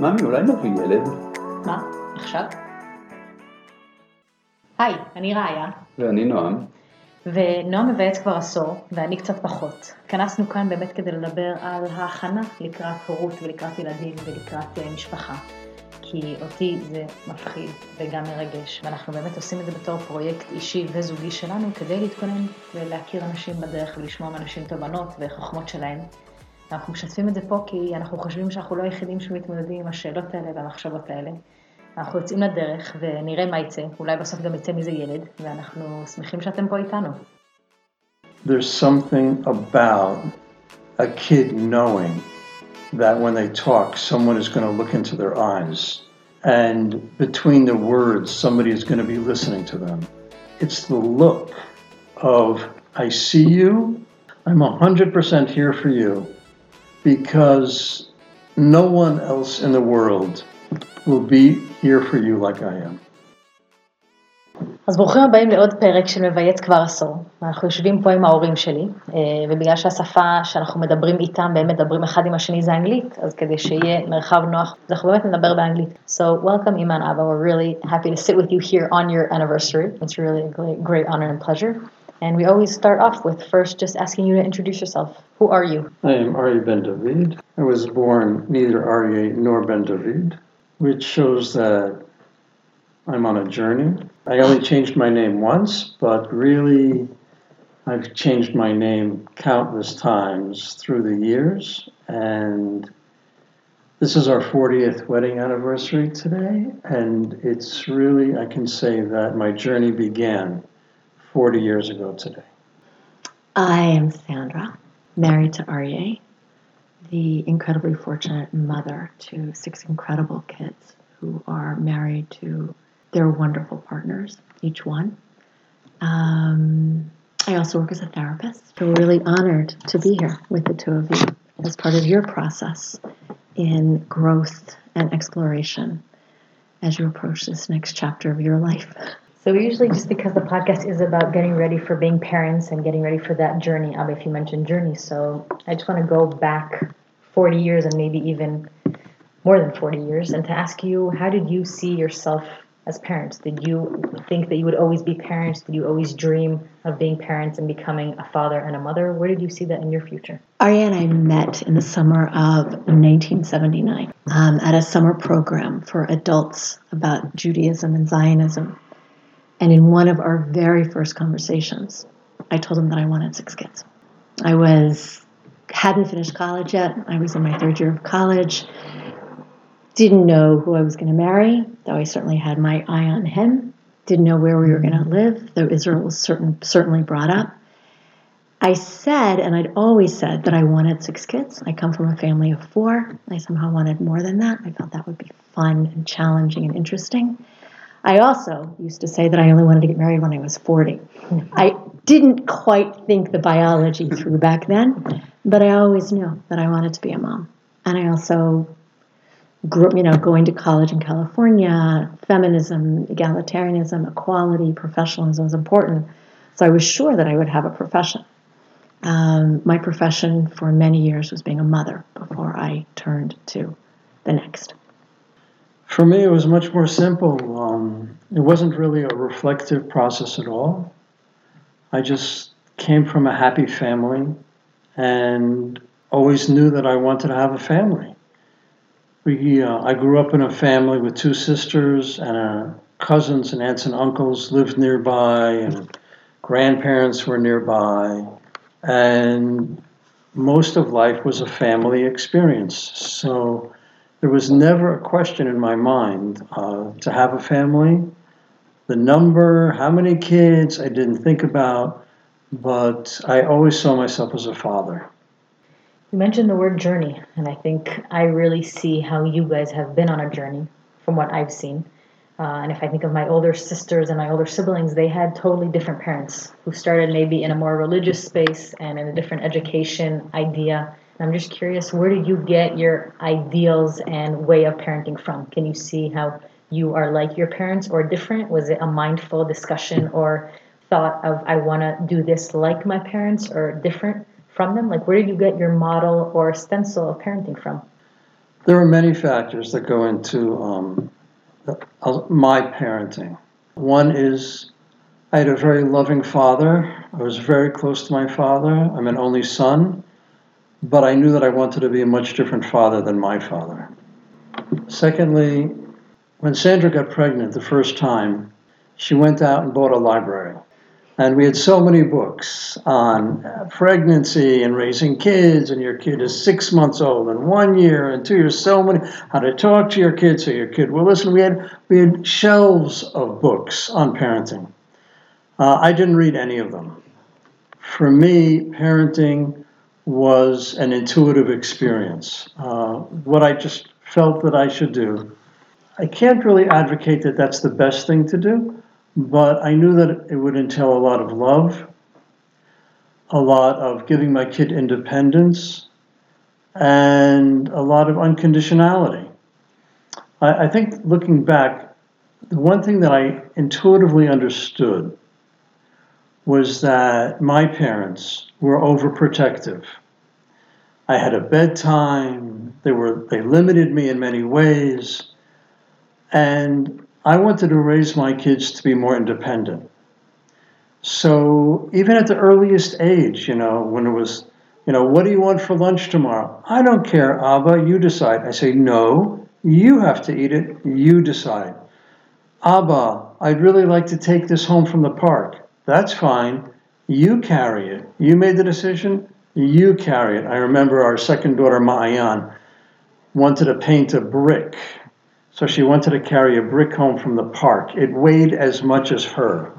ממי, אולי נביא ילד? מה? עכשיו? היי, אני ראיה, ואני נועם. ונועם מבייץ כבר עשור, ואני קצת פחות. התכנסנו כאן באמת כדי לדבר על ההכנה לקראת הורות ולקראת ילדים ולקראת אה, משפחה. כי אותי זה מפחיד וגם מרגש, ואנחנו באמת עושים את זה בתור פרויקט אישי וזוגי שלנו כדי להתכונן ולהכיר אנשים בדרך ולשמוע מאנשים תובנות וחוכמות שלהם. אנחנו משתפים את זה פה כי אנחנו חושבים שאנחנו לא היחידים שמתמודדים עם השאלות האלה והמחשבות האלה. אנחנו יוצאים לדרך ונראה מה יצא, אולי בסוף גם יצא מזה ילד, ואנחנו שמחים שאתם פה איתנו. There's something about a kid knowing that when they talk, someone is going to look into their eyes. And between the words, somebody is going to be listening to them. It's the look of, I see you, I'm 100% here for you, because no one else in the world will be here for you like I am. אז ברוכים הבאים לעוד פרק של מבייץ כבר עשור. אנחנו יושבים פה עם ההורים שלי, ובגלל שהשפה שאנחנו מדברים איתם והם מדברים אחד עם השני זה אנגלית, אז כדי שיהיה מרחב נוח, אנחנו באמת נדבר באנגלית. So welcome Ima and Abba, we're really happy to sit with you here on your anniversary. It's really a great, great honor and pleasure. And we always start off with first just asking you to introduce yourself. Who are you? I am Aryeh Ben David. I was born neither Aryeh nor Ben David, which shows that I'm on a journey. I only changed my name once, but really I've changed my name countless times through the years. And this is our 40th wedding anniversary today. And it's really, I can say that my journey began 40 years ago today. I am Sandra, married to Aryeh, the incredibly fortunate mother to six incredible kids who are married to their wonderful partners, each one. Um, I also work as a therapist. So really honored to be here with the two of you as part of your process in growth and exploration as you approach this next chapter of your life. So usually just because the podcast is about getting ready for being parents and getting ready for that journey, Abba, if you mentioned journey, so I just want to go back 40 years and maybe even more than 40 years and to ask you, how did you see yourself as parents? Did you think that you would always be parents? Did you always dream of being parents and becoming a father and a mother? Where did you see that in your future? Aryeh and I met in the summer of 1979 um, at a summer program for adults about Judaism and Zionism. And in one of our very first conversations, I told him that I wanted six kids. I was hadn't finished college yet. I was in my third year of college. Didn't know who I was going to marry, though I certainly had my eye on him. Didn't know where we were going to mm-hmm. live, though Israel was certain, certainly brought up. I said, and I'd always said, that I wanted six kids. I come from a family of four. I somehow wanted more than that. I felt that would be fun and challenging and interesting. I also used to say that I only wanted to get married when I was 40. I didn't quite think the biology through back then, but I always knew that I wanted to be a mom. And I also grew, you know, going to college in California, feminism, egalitarianism, equality, professionalism was important. So I was sure that I would have a profession. Um, my profession for many years was being a mother before I turned to the next. For me, it was much more simple. Um, it wasn't really a reflective process at all. I just came from a happy family and always knew that I wanted to have a family. We, uh, I grew up in a family with two sisters and uh, cousins and aunts and uncles lived nearby, and grandparents were nearby, and most of life was a family experience. So there was never a question in my mind uh, to have a family. The number, how many kids, I didn't think about, but I always saw myself as a father. You mentioned the word journey, and I think I really see how you guys have been on a journey from what I've seen. Uh, and if I think of my older sisters and my older siblings, they had totally different parents who started maybe in a more religious space and in a different education idea. I'm just curious, where did you get your ideals and way of parenting from? Can you see how you are like your parents or different? Was it a mindful discussion or thought of, I want to do this like my parents or different from them? Like, where did you get your model or stencil of parenting from? There are many factors that go into um, uh, my parenting. One is I had a very loving father. I was very close to my father. I'm an only son, but I knew that I wanted to be a much different father than my father. Secondly, when Sandra got pregnant the first time, she went out and bought a library. And we had so many books on pregnancy and raising kids, and your kid is six months old, and one year, and two years, so many, how to talk to your kid so your kid will listen. We had, we had shelves of books on parenting. Uh, I didn't read any of them. For me, parenting was an intuitive experience. Uh, what I just felt that I should do. I can't really advocate that that's the best thing to do, but I knew that it would entail a lot of love, a lot of giving my kid independence, and a lot of unconditionality. I, I think looking back, the one thing that I intuitively understood was that my parents were overprotective. I had a bedtime, they were they limited me in many ways, and I wanted to raise my kids to be more independent. So even at the earliest age, you know, when it was, you know, what do you want for lunch tomorrow? I don't care, Abba, you decide. I say, no, you have to eat it, you decide. Abba, I'd really like to take this home from the park. That's fine. You carry it. You made the decision, you carry it. I remember our second daughter, Ma'ayan, wanted to paint a brick so she wanted to carry a brick home from the park. It weighed as much as her.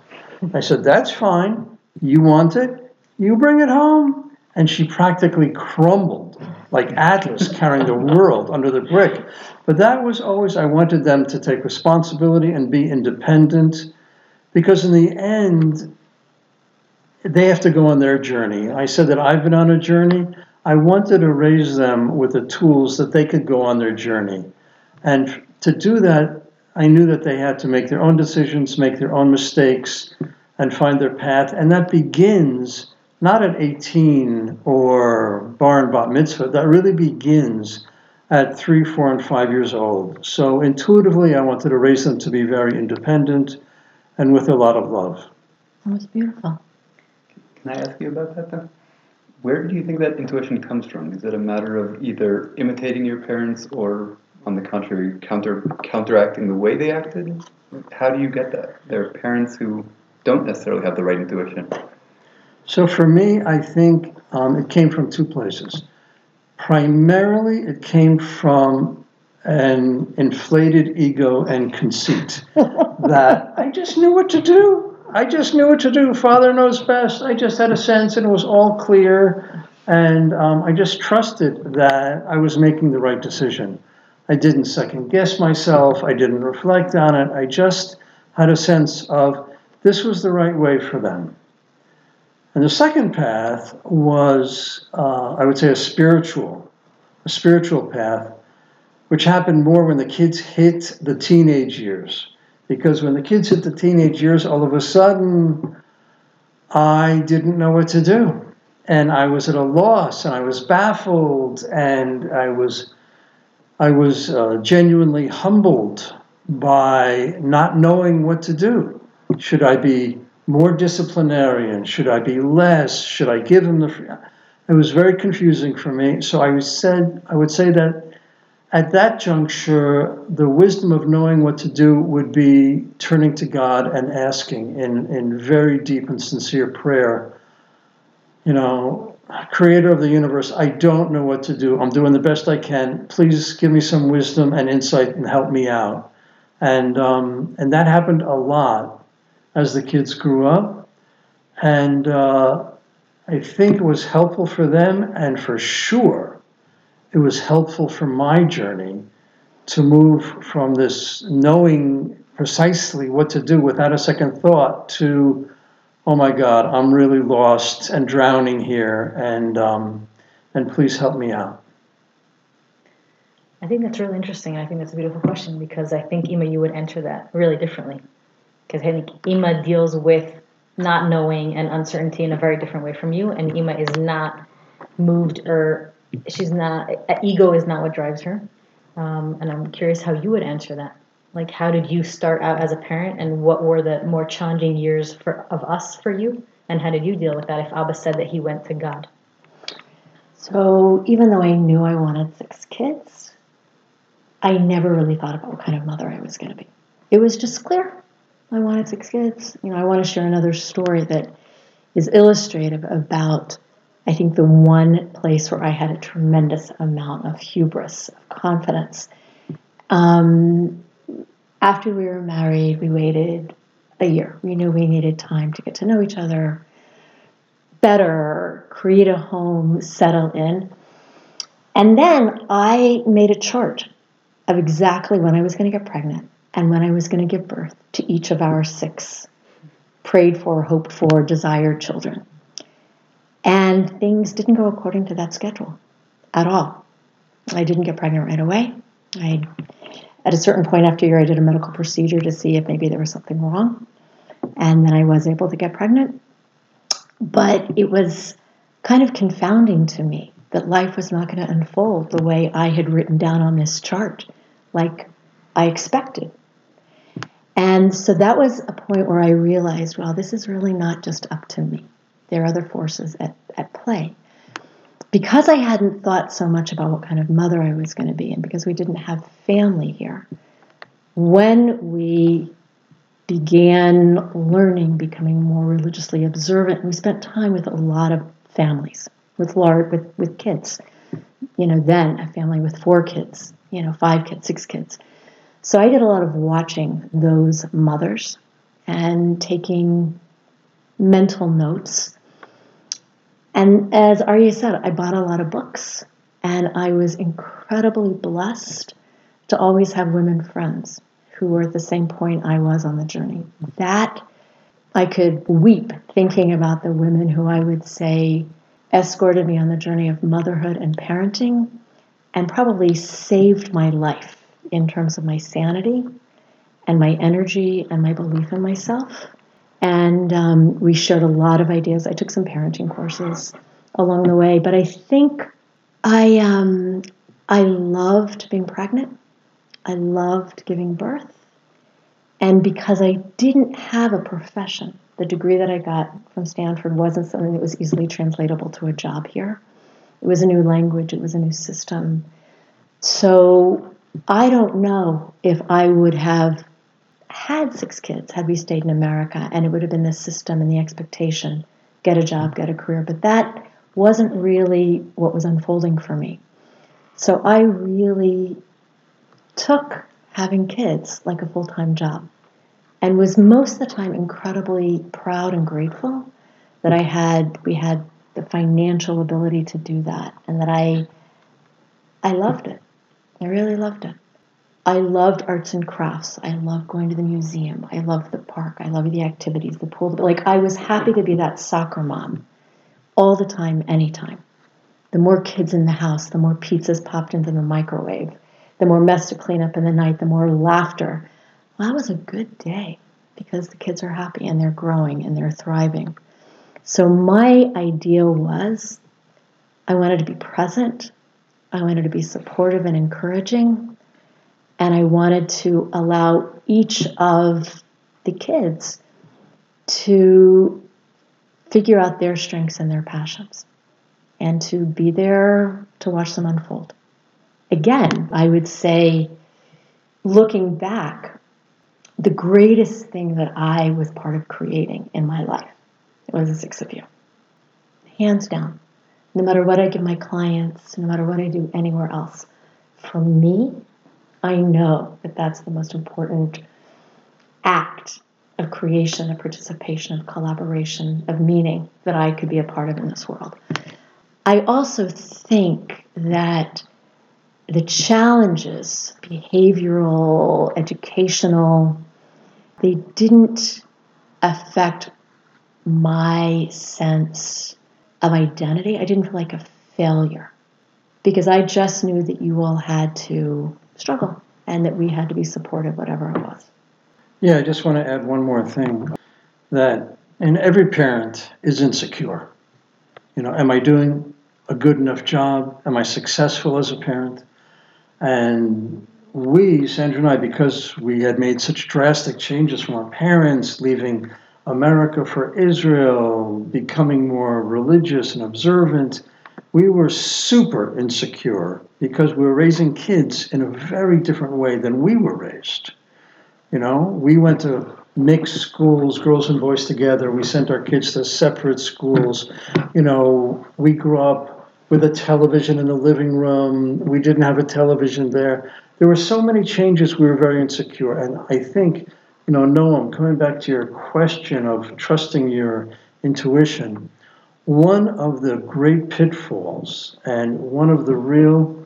I said, That's fine. You want it? You bring it home. And she practically crumbled like Atlas carrying the world under the brick. But that was always, I wanted them to take responsibility and be independent because, in the end, they have to go on their journey. I said that I've been on a journey. I wanted to raise them with the tools that they could go on their journey. And to do that, I knew that they had to make their own decisions, make their own mistakes, and find their path. And that begins not at 18 or bar and bat mitzvah, that really begins at three, four, and five years old. So intuitively, I wanted to raise them to be very independent and with a lot of love. That was beautiful. Can I ask you about that then? Where do you think that intuition comes from? Is it a matter of either imitating your parents or on the contrary, counter counteracting the way they acted? How do you get that? There are parents who don't necessarily have the right intuition. So for me, I think um, it came from two places. Primarily, it came from an inflated ego and conceit that I just knew what to do. I just knew what to do. Father knows best. I just had a sense, and it was all clear. And um, I just trusted that I was making the right decision. I didn't second guess myself. I didn't reflect on it. I just had a sense of this was the right way for them. And the second path was, uh, I would say, a spiritual, a spiritual path, which happened more when the kids hit the teenage years. Because when the kids hit the teenage years, all of a sudden, I didn't know what to do. And I was at a loss, and I was baffled, and I was I was uh, genuinely humbled by not knowing what to do. Should I be more disciplinarian? Should I be less? Should I give him the? Free? It was very confusing for me. So I said I would say that at that juncture, the wisdom of knowing what to do would be turning to God and asking in, in very deep and sincere prayer. You know, creator of the universe, I don't know what to do. I'm doing the best I can. Please give me some wisdom and insight and help me out. And, um, and that happened a lot as the kids grew up. And uh, I think it was helpful for them, and for sure, it was helpful for my journey to move from this knowing precisely what to do without a second thought to oh my God, I'm really lost and drowning here, and um, and please help me out. I think that's really interesting. I think that's a beautiful question because I think Ima, you would enter that really differently. Because I think Ima deals with not knowing and uncertainty in a very different way from you, and Ima is not moved or she's not ego is not what drives her. Um, and I'm curious how you would answer that. Like, how did you start out as a parent, and what were the more challenging years for of us for you, and how did you deal with that if Abba said that he went to God? So even though I knew I wanted six kids, I never really thought about what kind of mother I was going to be. It was just clear. I wanted six kids. You know, I want to share another story that is illustrative about, I think, the one place where I had a tremendous amount of hubris, of confidence. Um, after we were married, we waited a year. We knew we needed time to get to know each other better, create a home, settle in. And then I made a chart of exactly when I was going to get pregnant and when I was going to give birth to each of our six prayed for, hoped for, desired children. And things didn't go according to that schedule at all. I didn't get pregnant right away. I, at a certain point after year, I did a medical procedure to see if maybe there was something wrong. And then I was able to get pregnant. But it was kind of confounding to me that life was not going to unfold the way I had written down on this chart, like I expected. And so that was a point where I realized, well, this is really not just up to me. There are other forces at, at play. Because I hadn't thought so much about what kind of mother I was going to be, and because we didn't have family here, when we began learning, becoming more religiously observant. We spent time with a lot of families, with large, with, with kids. You know, then a family with four kids, you know, five kids, six kids. So I did a lot of watching those mothers and taking mental notes. And as Aryeh said, I bought a lot of books and I was incredibly blessed to always have women friends who were at the same point I was on the journey. That I could weep thinking about the women who I would say escorted me on the journey of motherhood and parenting and probably saved my life in terms of my sanity and my energy and my belief in myself. And um, we shared a lot of ideas. I took some parenting courses along the way, but I think I um, I loved being pregnant. I loved giving birth. And because I didn't have a profession, the degree that I got from Stanford wasn't something that was easily translatable to a job here. It was a new language, it was a new system. So I don't know if I would have had six kids had we stayed in America and it would have been the system and the expectation get a job, get a career. But that wasn't really what was unfolding for me. So I really took having kids like a full time job and was most of the time incredibly proud and grateful that I had we had the financial ability to do that and that I I loved it. I really loved it. I loved arts and crafts. I loved going to the museum. I loved the park. I loved the activities, the pool. Like I was happy to be that soccer mom all the time, anytime. The more kids in the house, the more pizzas popped into the microwave the more mess to clean up in the night, the more laughter. Well, that was a good day because the kids are happy and they're growing and they're thriving. So, my idea was I wanted to be present, I wanted to be supportive and encouraging, and I wanted to allow each of the kids to figure out their strengths and their passions and to be there to watch them unfold again, I would say, looking back, the greatest thing that I was part of creating in my life was the six of you. Hands down. No matter what I give my clients, no matter what I do anywhere else, for me, I know that that's the most important act of creation, of participation, of collaboration, of meaning that I could be a part of in this world. I also think that the challenges, behavioral, educational, they didn't affect my sense of identity. I didn't feel like a failure because I just knew that you all had to struggle and that we had to be supportive, whatever it was. Yeah, I just want to add one more thing that and every parent is insecure. You know, am I doing a good enough job? Am I successful as a parent? And we, Sandra and I, because we had made such drastic changes from our parents, leaving America for Israel, becoming more religious and observant, we were super insecure because we were raising kids in a very different way than we were raised. You know, we went to mixed schools, girls and boys together. We sent our kids to separate schools. You know, we grew up with a television in the living room. We didn't have a television there. There were so many changes. We were very insecure. And I think, you know, Noam, coming back to your question of trusting your intuition, one of the great pitfalls and one of the real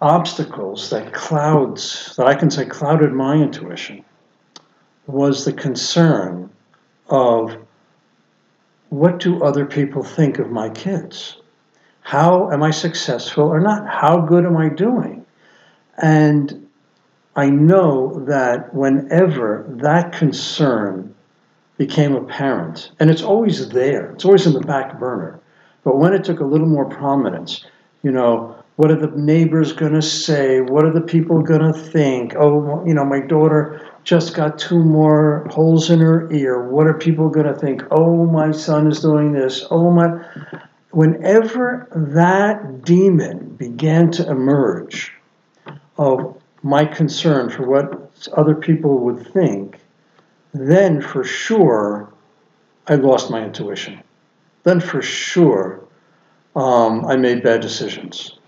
obstacles that clouds, that I can say clouded my intuition, was the concern of what do other people think of my kids? How am I successful or not? How good am I doing? And I know that whenever that concern became apparent, and it's always there, it's always in the back burner, but when it took a little more prominence, you know, what are the neighbors going to say? What are the people going to think? Oh, you know, my daughter just got two more holes in her ear. What are people going to think? Oh, my son is doing this. Oh, my. Whenever that demon began to emerge of my concern for what other people would think, then for sure I lost my intuition. Then for sure um, I made bad decisions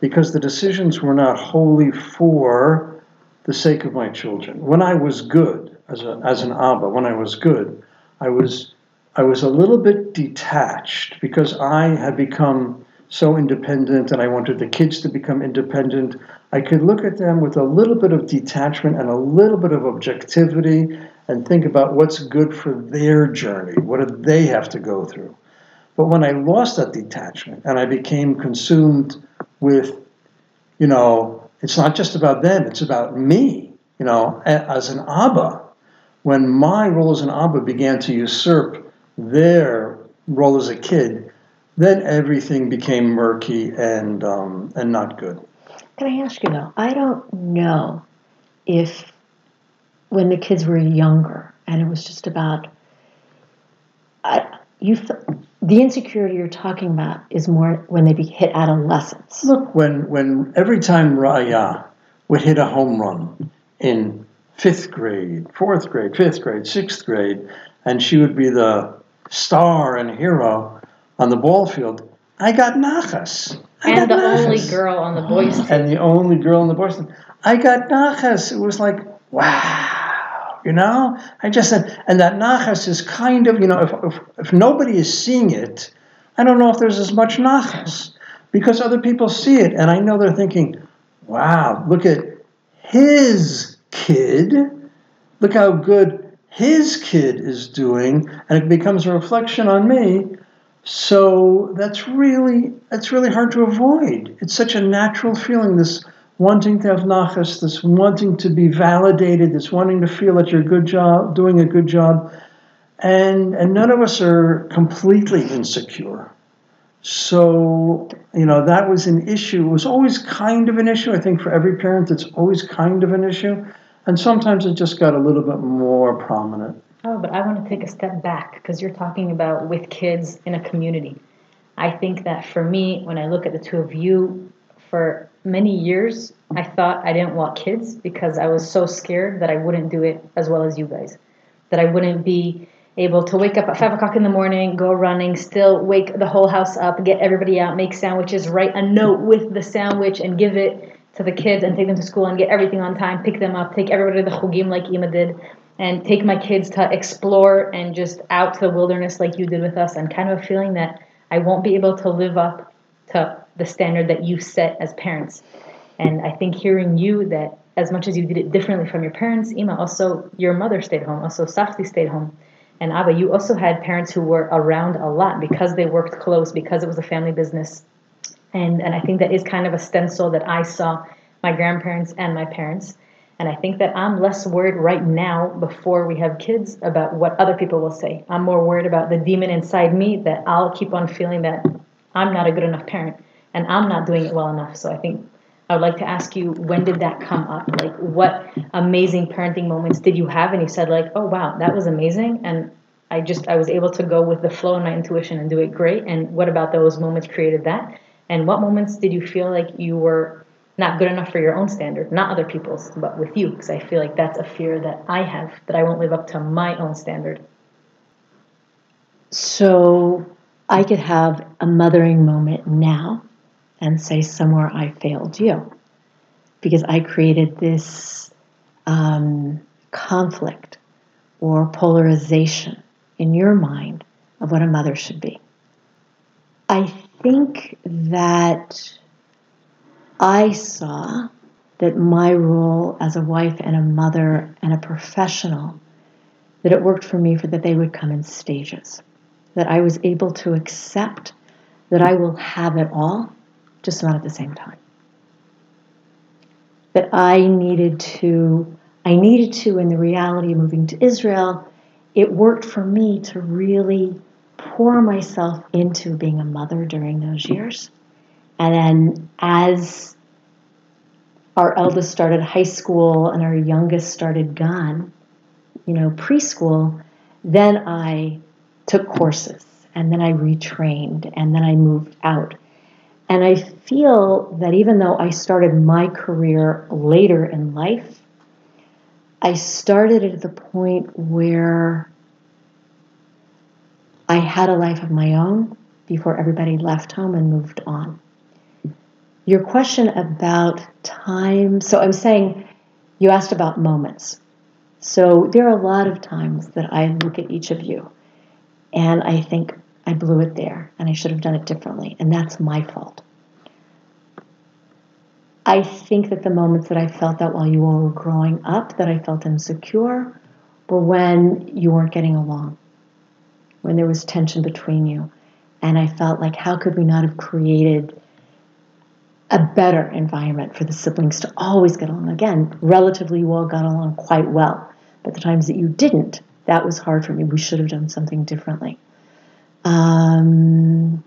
because the decisions were not wholly for the sake of my children. When I was good as, a, as an Abba, when I was good, I was, I was a little bit detached because I had become so independent and I wanted the kids to become independent. I could look at them with a little bit of detachment and a little bit of objectivity and think about what's good for their journey. What do they have to go through? But when I lost that detachment and I became consumed with, you know, it's not just about them, it's about me. You know, as an Abba, when my role as an Abba began to usurp their role as a kid, then everything became murky and um, and not good. Can I ask you though? I don't know if when the kids were younger and it was just about I, you the insecurity you're talking about is more when they be hit adolescence. Look, when when every time Raya would hit a home run in fifth grade, fourth grade, fifth grade, sixth grade, and she would be the star and hero on the ball field, I got nachas. I and the nachas. only girl on the boys' team. And the only girl on the boys' team. I got nachas. It was like, wow you know? I just said, and that nachas is kind of, you know, if, if, if nobody is seeing it, I don't know if there's as much nachas because other people see it. And I know they're thinking, wow, look at his kid. Look how good his kid is doing. And it becomes a reflection on me. So that's really, that's really hard to avoid. It's such a natural feeling, this wanting to have nachas, this wanting to be validated, this wanting to feel that you're good job, doing a good job, and and none of us are completely insecure. So you know that was an issue. It was always kind of an issue. I think for every parent, it's always kind of an issue, and sometimes it just got a little bit more prominent. Oh, but I want to take a step back because you're talking about with kids in a community. I think that for me, when I look at the two of you, for many years, I thought I didn't want kids because I was so scared that I wouldn't do it as well as you guys. That I wouldn't be able to wake up at five o'clock in the morning, go running, still wake the whole house up, get everybody out, make sandwiches, write a note with the sandwich, and give it to the kids and take them to school and get everything on time, pick them up, take everybody to the chugim like Ima did, and take my kids to explore and just out to the wilderness like you did with us, and kind of a feeling that I won't be able to live up to the standard that you set as parents. And I think hearing you that as much as you did it differently from your parents, Ima, also your mother stayed home, also Safti stayed home. And Abba, you also had parents who were around a lot because they worked close, because it was a family business. And, and I think that is kind of a stencil that I saw my grandparents and my parents. And I think that I'm less worried right now, before we have kids, about what other people will say. I'm more worried about the demon inside me that I'll keep on feeling that I'm not a good enough parent and I'm not doing it well enough. So I think I would like to ask you, when did that come up? Like, what amazing parenting moments did you have? And you said, like, oh, wow, that was amazing. And I just, I was able to go with the flow and my intuition and do it great. And what about those moments created that? And what moments did you feel like you were not good enough for your own standard, not other people's, but with you? Because I feel like that's a fear that I have, that I won't live up to my own standard. So I could have a mothering moment now and say somewhere I failed you because I created this um, conflict or polarization in your mind of what a mother should be. I think that I saw that my role as a wife and a mother and a professional that it worked for me for that they would come in stages that I was able to accept that I will have it all just not at the same time. That I needed to, I needed to, in the reality of moving to Israel, it worked for me to really pour myself into being a mother during those years. And then as our eldest started high school and our youngest started GAN, you know, preschool, then I took courses and then I retrained and then I moved out. And I feel that even though I started my career later in life, I started at the point where I had a life of my own before everybody left home and moved on. Your question about time, so I'm saying you asked about moments. So there are a lot of times that I look at each of you and I think I blew it there and I should have done it differently, and that's my fault. I think that the moments that I felt that while you all were growing up, that I felt insecure, were when you weren't getting along, when there was tension between you. And I felt like, how could we not have created a better environment for the siblings to always get along? Again, relatively, you all got along quite well. But the times that you didn't, that was hard for me. We should have done something differently. Um,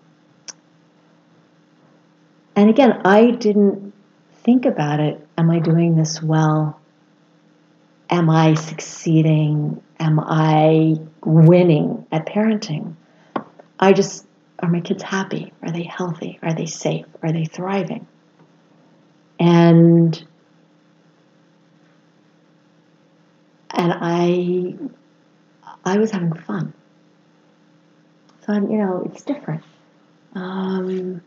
and again, I didn't think about it. Am I doing this well? Am I succeeding? Am I winning at parenting? I just, are my kids happy? Are they healthy? Are they safe? Are they thriving? And and I I was having fun. So I'm, you know, it's different. Um,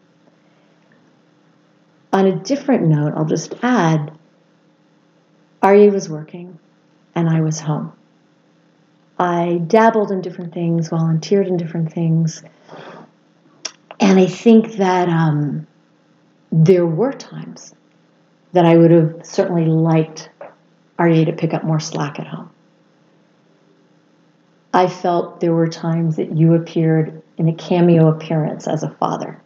on a different note, I'll just add Aryeh was working and I was home. I dabbled in different things, volunteered in different things, and I think that um, there were times that I would have certainly liked Aryeh to pick up more slack at home. I felt there were times that you appeared in a cameo appearance as a father.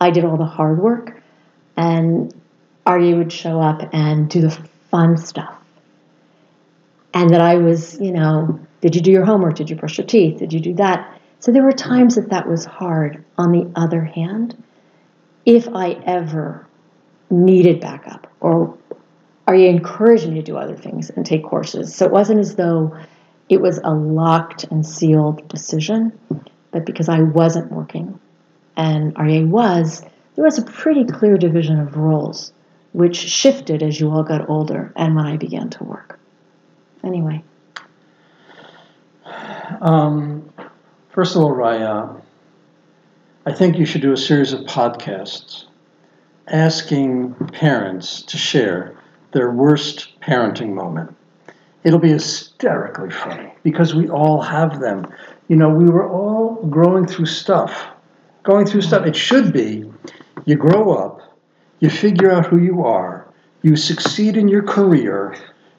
I did all the hard work, and Aryeh would show up and do the fun stuff. And that I was, you know, did you do your homework? Did you brush your teeth? Did you do that? So there were times that that was hard. On the other hand, if I ever needed backup or Aryeh encouraged me to do other things and take courses. So it wasn't as though it was a locked and sealed decision, but because I wasn't working and Aryeh was, there was a pretty clear division of roles, which shifted as you all got older and when I began to work. Anyway. Um, first of all, Raya, I think you should do a series of podcasts asking parents to share their worst parenting moment. It'll be hysterically funny because we all have them. You know, we were all growing through stuff. Going through stuff. It should be you grow up, you figure out who you are, you succeed in your career,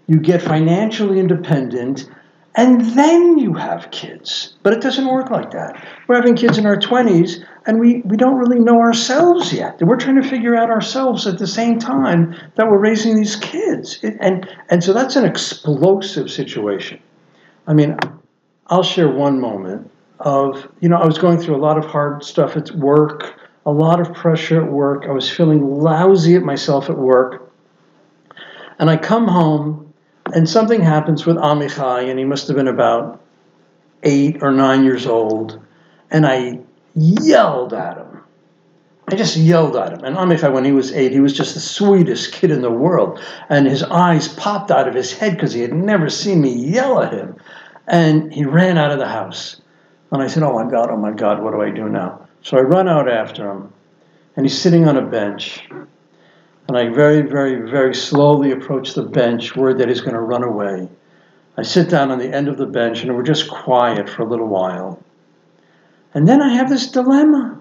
you get financially independent, and then you have kids. But it doesn't work like that. We're having kids in our 20s, and we, we don't really know ourselves yet. We're trying to figure out ourselves at the same time that we're raising these kids. It, and, and so that's an explosive situation. I mean, I'll share one moment of, you know, I was going through a lot of hard stuff at work, a lot of pressure at work. I was feeling lousy at myself at work. And I come home, and something happens with Amichai, and he must have been about eight or nine years old. And I yelled at him. I just yelled at him. And Amichai, when he was eight, he was just the sweetest kid in the world. And his eyes popped out of his head because he had never seen me yell at him. And he ran out of the house. And I said, Oh my God, oh my God, what do I do now? So I run out after him. And he's sitting on a bench. And I very, very, very slowly approach the bench, worried that he's going to run away. I sit down on the end of the bench and we're just quiet for a little while. And then I have this dilemma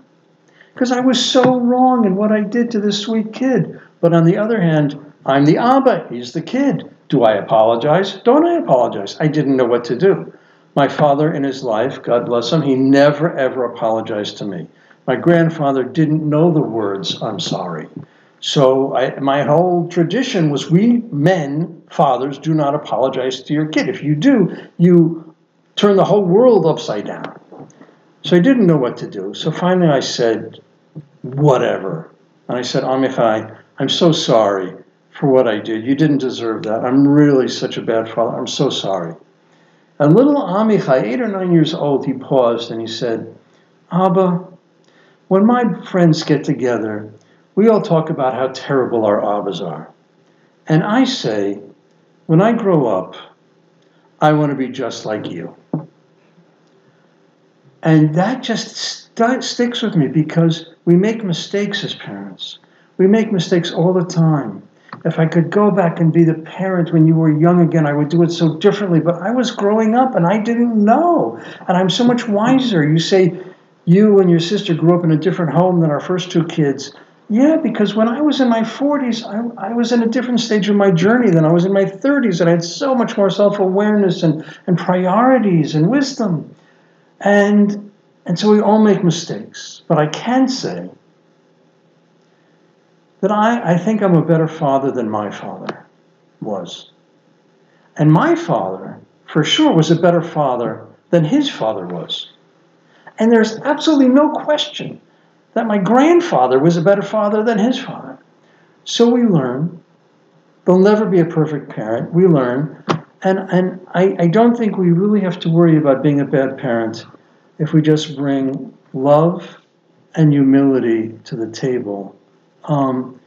because I was so wrong in what I did to this sweet kid. But on the other hand, I'm the Abba, he's the kid. Do I apologize? Don't I apologize? I didn't know what to do. My father in his life, God bless him, he never ever apologized to me. My grandfather didn't know the words, I'm sorry. So I, my whole tradition was we men, fathers, do not apologize to your kid. If you do, you turn the whole world upside down. So I didn't know what to do. So finally I said, whatever. And I said, Amichai, I'm so sorry for what I did. You didn't deserve that. I'm really such a bad father. I'm so sorry. And little Amichai, eight or nine years old, he paused and he said, Abba, when my friends get together, we all talk about how terrible our Abbas are. And I say, when I grow up, I want to be just like you. And that just st- sticks with me because we make mistakes as parents. We make mistakes all the time. If I could go back and be the parent when you were young again, I would do it so differently. But I was growing up and I didn't know. And I'm so much wiser. You say you and your sister grew up in a different home than our first two kids. Yeah, because when I was in my 40s, I, I, was in a different stage of my journey than I was in my 30s, and I had so much more self awareness and, and priorities and wisdom. And, and so we all make mistakes. But I can say that I, I think I'm a better father than my father was. And my father, for sure, was a better father than his father was. And there's absolutely no question that my grandfather was a better father than his father. So we learn. There'll never be a perfect parent. We learn. And, and I, I don't think we really have to worry about being a bad parent if we just bring love and humility to the table. Um,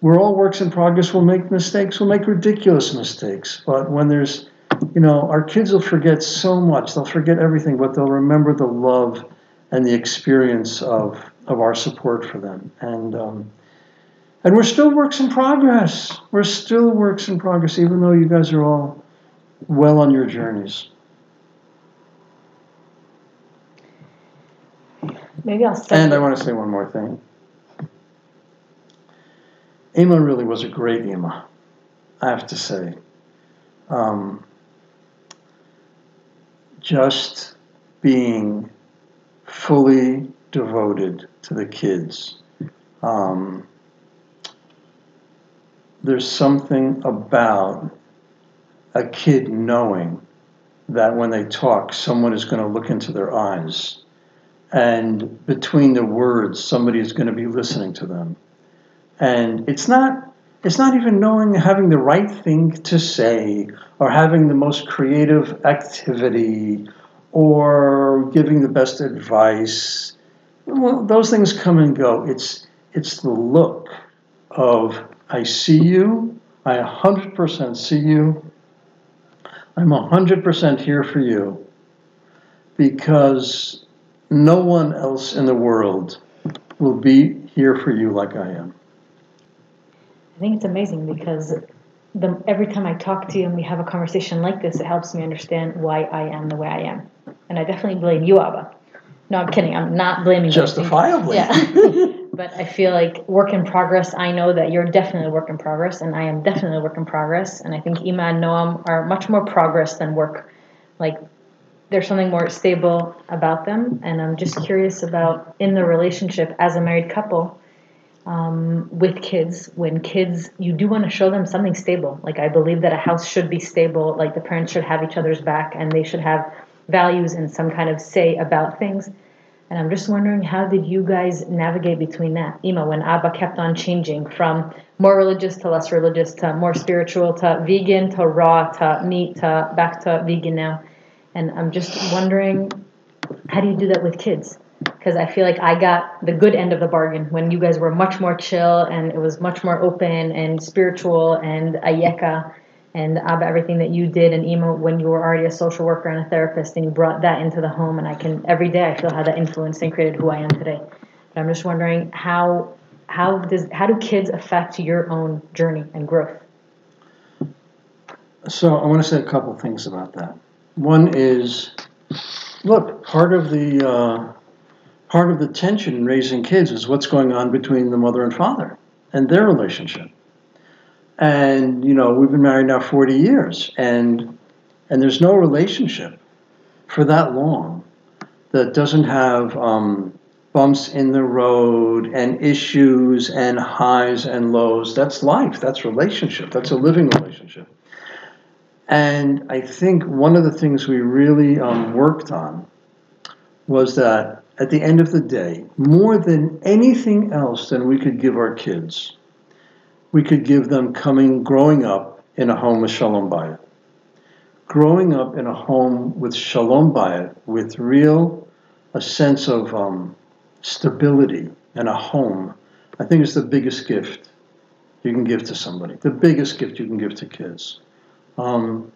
we're all works in progress. We'll make mistakes. We'll make ridiculous mistakes. But when there's, you know, our kids will forget so much. They'll forget everything, but they'll remember the love and the experience of, of our support for them. And, um, and we're still works in progress. We're still works in progress, even though you guys are all well on your journeys. Maybe I'll start. And I want to say one more thing. Ima really was a great Ima, I have to say. Um, just being fully devoted to the kids. Um, there's something about a kid knowing that when they talk, someone is going to look into their eyes. And between the words, somebody is going to be listening to them. And it's not it's not even knowing having the right thing to say or having the most creative activity or giving the best advice. Well, those things come and go. It's it's the look of I see you, I 100% see you, I'm 100% here for you because no one else in the world will be here for you like I am. I think it's amazing because the, every time I talk to you and we have a conversation like this, it helps me understand why I am the way I am. And I definitely blame you, Abba. No, I'm kidding. I'm not blaming Justifiably. you. Yeah. but I feel like work in progress. I know that you're definitely a work in progress, and I am definitely a work in progress. And I think Ima and Noam are much more progress than work. Like, there's something more stable about them. And I'm just curious about in the relationship as a married couple um, with kids when kids you do want to show them something stable like i believe that a house should be stable like the parents should have each other's back and they should have values and some kind of say about things And I'm just wondering, how did you guys navigate between that? Ima, when Abba kept on changing from more religious to less religious to more spiritual to vegan to raw to meat to back to vegan now. And I'm just wondering, how do you do that with kids? Because I feel like I got the good end of the bargain when you guys were much more chill and it was much more open and spiritual and ayeka and Abba, everything that you did and Ima when you were already a social worker and a therapist and you brought that into the home and I can every day I feel how that influenced and created who I am today. But I'm just wondering how how does how do kids affect your own journey and growth? So I want to say a couple things about that. One is, look, part of the uh, part of the tension in raising kids is what's going on between the mother and father and their relationship. And you know, we've been married now 40 years, and and there's no relationship for that long that doesn't have um, bumps in the road and issues and highs and lows. That's life. That's relationship. That's a living relationship. And I think one of the things we really um, worked on was that at the end of the day, more than anything else than we could give our kids, we could give them coming, growing up in a home with Shalom Bayit. Growing up in a home with Shalom Bayit, with real, a sense of um, stability and a home, I think is the biggest gift you can give to somebody, the biggest gift you can give to kids. Um,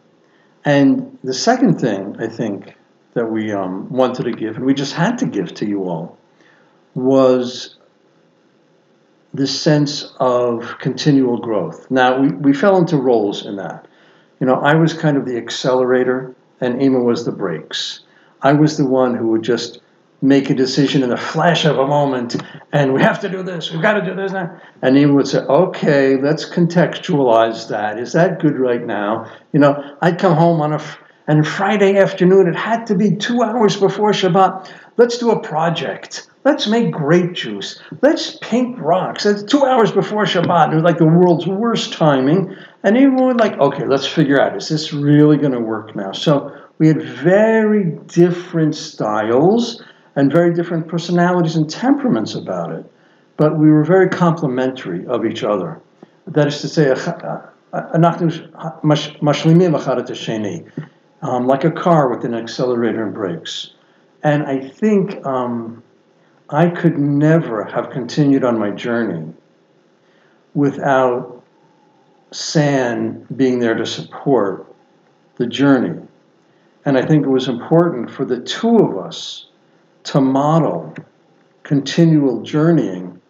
and the second thing I think that we um, wanted to give, and we just had to give to you all, was this sense of continual growth. Now, we, we fell into roles in that. You know, I was kind of the accelerator, and Ima was the brakes. I was the one who would just make a decision in the flash of a moment, and we have to do this, we've got to do this now. And Ima would say, okay, let's contextualize that. Is that good right now? You know, I'd come home on a and Friday afternoon, it had to be two hours before Shabbat. Let's do a project. Let's make grape juice. Let's paint rocks. It's two hours before Shabbat. It was like the world's worst timing. And everyone would like, okay, let's figure out, is this really going to work now? So we had very different styles and very different personalities and temperaments about it. But we were very complementary of each other. That is to say, um, like a car with an accelerator and brakes. And I think um, I could never have continued on my journey without San being there to support the journey. And I think it was important for the two of us to model continual journeying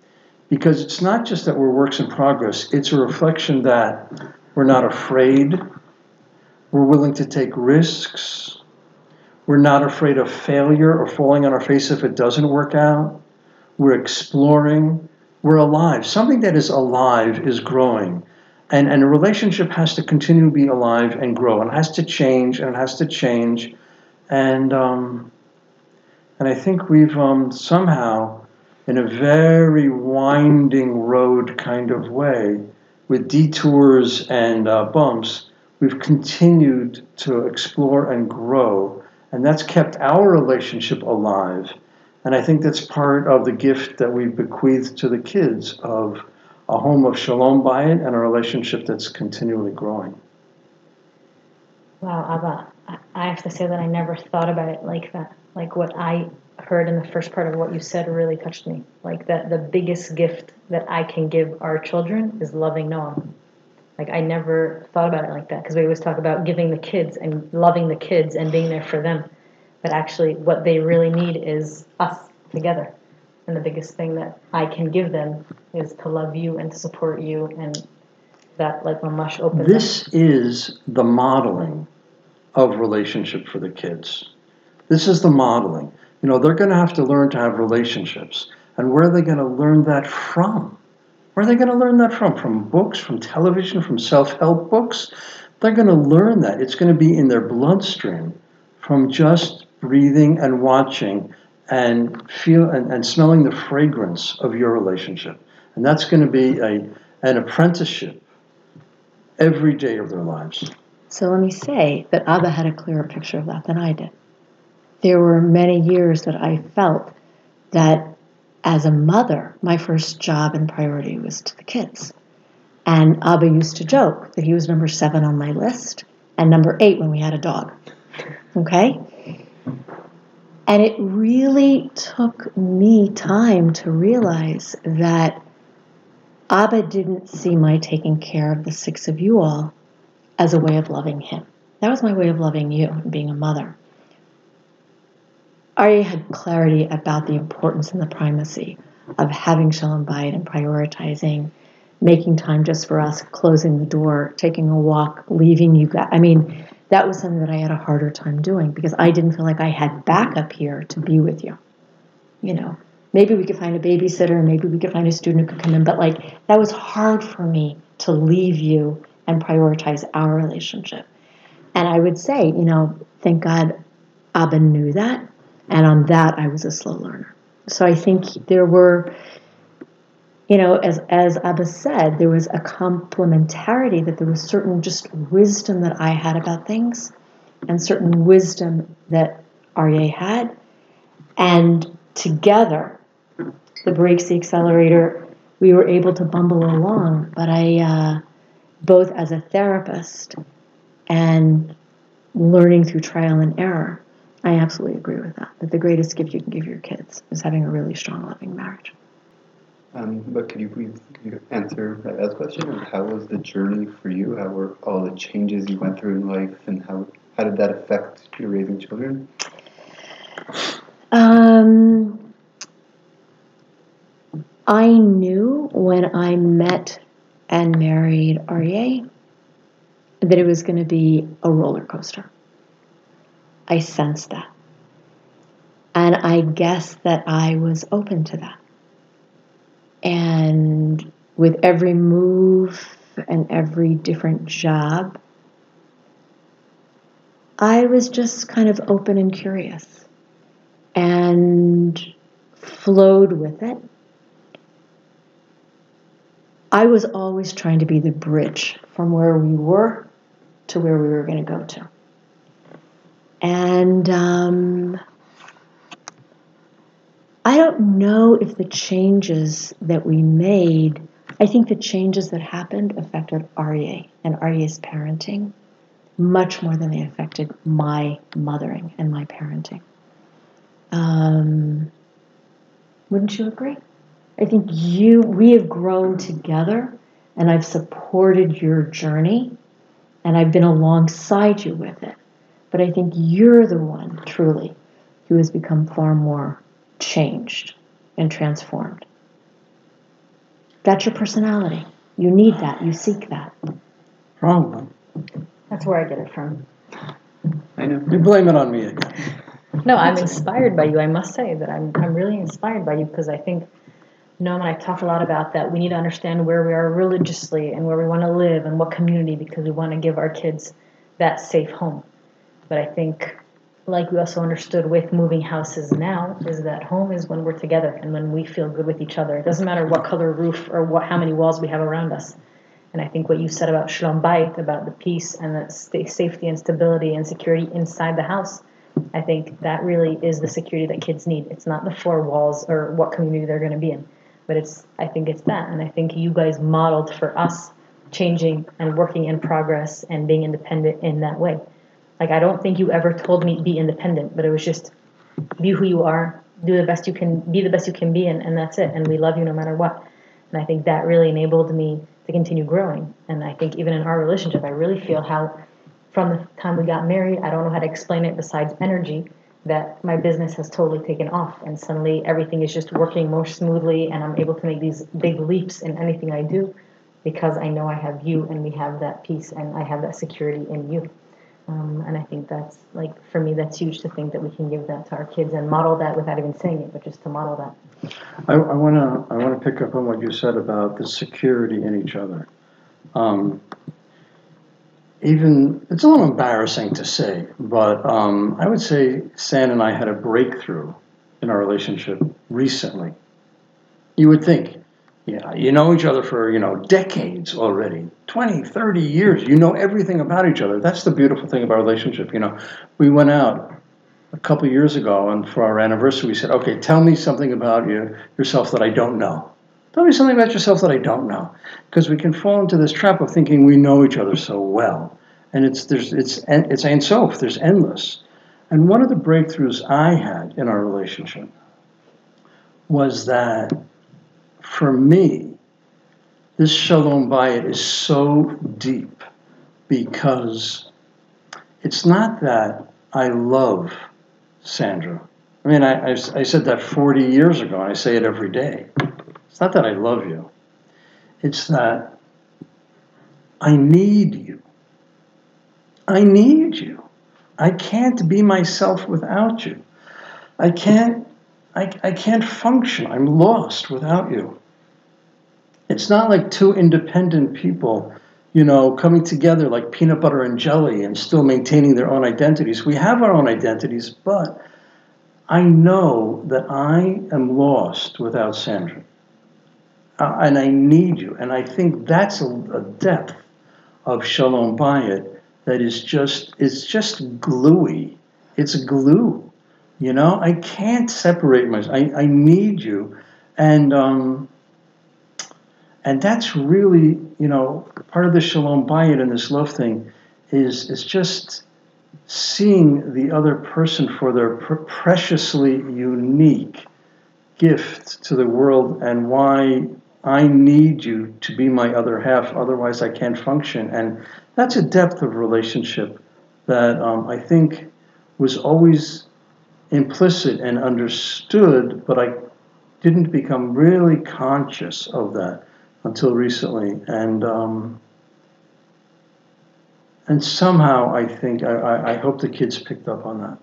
because it's not just that we're works in progress, it's a reflection that we're not afraid, we're willing to take risks, we're not afraid of failure or falling on our face if it doesn't work out, we're exploring, we're alive. Something that is alive is growing. And, and a relationship has to continue to be alive and grow, and it has to change, and it has to change. And um, and I think we've um, somehow, in a very winding road kind of way, with detours and uh, bumps, we've continued to explore and grow. And that's kept our relationship alive. And I think that's part of the gift that we bequeathed to the kids of a home of shalom bayit and a relationship that's continually growing. Wow, Abba, I have to say that I never thought about it like that like what I heard in the first part of what you said really touched me. Like that the biggest gift that I can give our children is loving Noam. Like I never thought about it like that because we always talk about giving the kids and loving the kids and being there for them. But actually what they really need is us together. And the biggest thing that I can give them is to love you and to support you and that like mamash opens This up. is the modeling of relationship for the kids this is the modeling. You know, they're going to have to learn to have relationships. And where are they going to learn that from? Where are they going to learn that from? From books, from television, from self help books? They're going to learn that. It's going to be in their bloodstream from just breathing and watching and feel and, and smelling the fragrance of your relationship. And that's going to be a, an apprenticeship every day of their lives. So let me say that Abba had a clearer picture of that than I did there were many years that I felt that as a mother, my first job and priority was to the kids. And Abba used to joke that he was number seven on my list and number eight when we had a dog. Okay? And it really took me time to realize that Abba didn't see my taking care of the six of you all as a way of loving him. That was my way of loving you and being a mother. Aryeh had clarity about the importance and the primacy of having Shalom Bayit and prioritizing, making time just for us, closing the door, taking a walk, leaving you guys. I mean, that was something that I had a harder time doing because I didn't feel like I had backup here to be with you. You know, maybe we could find a babysitter, maybe we could find a student who could come in, but like that was hard for me to leave you and prioritize our relationship. And I would say, you know, thank God Abba knew that. And on that, I was a slow learner. So I think there were, you know, as, as Abba said, there was a complementarity that there was certain just wisdom that I had about things and certain wisdom that Aryeh had. And together, the brakes, the accelerator, we were able to bumble along. But I, uh, both as a therapist and learning through trial and error, I absolutely agree with that. That the greatest gift you can give your kids is having a really strong, loving marriage. Um, but could you please could you answer my last question? How was the journey for you? How were all the changes you went through in life, and how how did that affect your raising children? Um, I knew when I met and married Aryeh that it was going to be a roller coaster. I sensed that. And I guess that I was open to that. And with every move and every different job, I was just kind of open and curious and flowed with it. I was always trying to be the bridge from where we were to where we were going to go to. And um, I don't know if the changes that we made, I think the changes that happened affected Aryeh and Aryeh's parenting much more than they affected my mothering and my parenting. Um, wouldn't you agree? I think you, we have grown together and I've supported your journey and I've been alongside you with it. But I think you're the one, truly, who has become far more changed and transformed. That's your personality. You need that. You seek that. Probably. That's where I get it from. I know. You blame it on me again. No, I'm inspired by you. I must say that I'm, I'm really inspired by you because I think Noam and I talk a lot about that. We need to understand where we are religiously and where we want to live and what community because we want to give our kids that safe home. But I think, like we also understood with moving houses now, is that home is when we're together and when we feel good with each other. It doesn't matter what color roof or what how many walls we have around us. And I think what you said about Shalom Bayit, about the peace and the safety and stability and security inside the house, I think that really is the security that kids need. It's not the four walls or what community they're going to be in, but it's I think it's that. And I think you guys modeled for us changing and working in progress and being independent in that way. Like I don't think you ever told me be independent, but it was just be who you are, do the best you can, be the best you can be, and, and that's it. And we love you no matter what. And I think that really enabled me to continue growing. And I think even in our relationship, I really feel how from the time we got married, I don't know how to explain it besides energy, that my business has totally taken off. And suddenly everything is just working more smoothly, and I'm able to make these big leaps in anything I do because I know I have you and we have that peace and I have that security in you. Um, and I think that's like for me, that's huge to think that we can give that to our kids and model that without even saying it, but just to model that. I, I wanna I wanna pick up on what you said about the security in each other. Um, even it's a little embarrassing to say, but um, I would say San and I had a breakthrough in our relationship recently. You would think, yeah, you know each other for you know decades already 20 30 years you know everything about each other that's the beautiful thing about our relationship you know we went out a couple years ago, and for our anniversary, we said, okay, tell me something about you, yourself that I don't know. Tell me something about yourself that I don't know. Because we can fall into this trap of thinking we know each other so well. And it's, there's, it's, it's Ein Sof, there's endless. And one of the breakthroughs I had in our relationship was that for me, this Shalom Bayit is so deep because it's not that I love Sandra. I mean, I, I, I, said that 40 years ago, and I say it every day. It's not that I love you, it's that I need you. I need you. I can't be myself without you. I can't, I, I can't function. I'm lost without you. It's not like two independent people you know, coming together like peanut butter and jelly and still maintaining their own identities. We have our own identities, but I know that I am lost without Sandra. Uh, and I need you. And I think that's a, a depth of Shalom Bayit that is just, it's just gluey. It's glue. You know, I can't separate myself. I, I need you. And, um, and that's really, you know, part of the shalom bayit and this love thing is is just seeing the other person for their pr- preciously unique gift to the world and why I need you to be my other half, otherwise I can't function. And that's a depth of relationship that um, I think was always implicit and understood, but I didn't become really conscious of that until recently, and um, and somehow I think I, I, hope the kids picked up on that.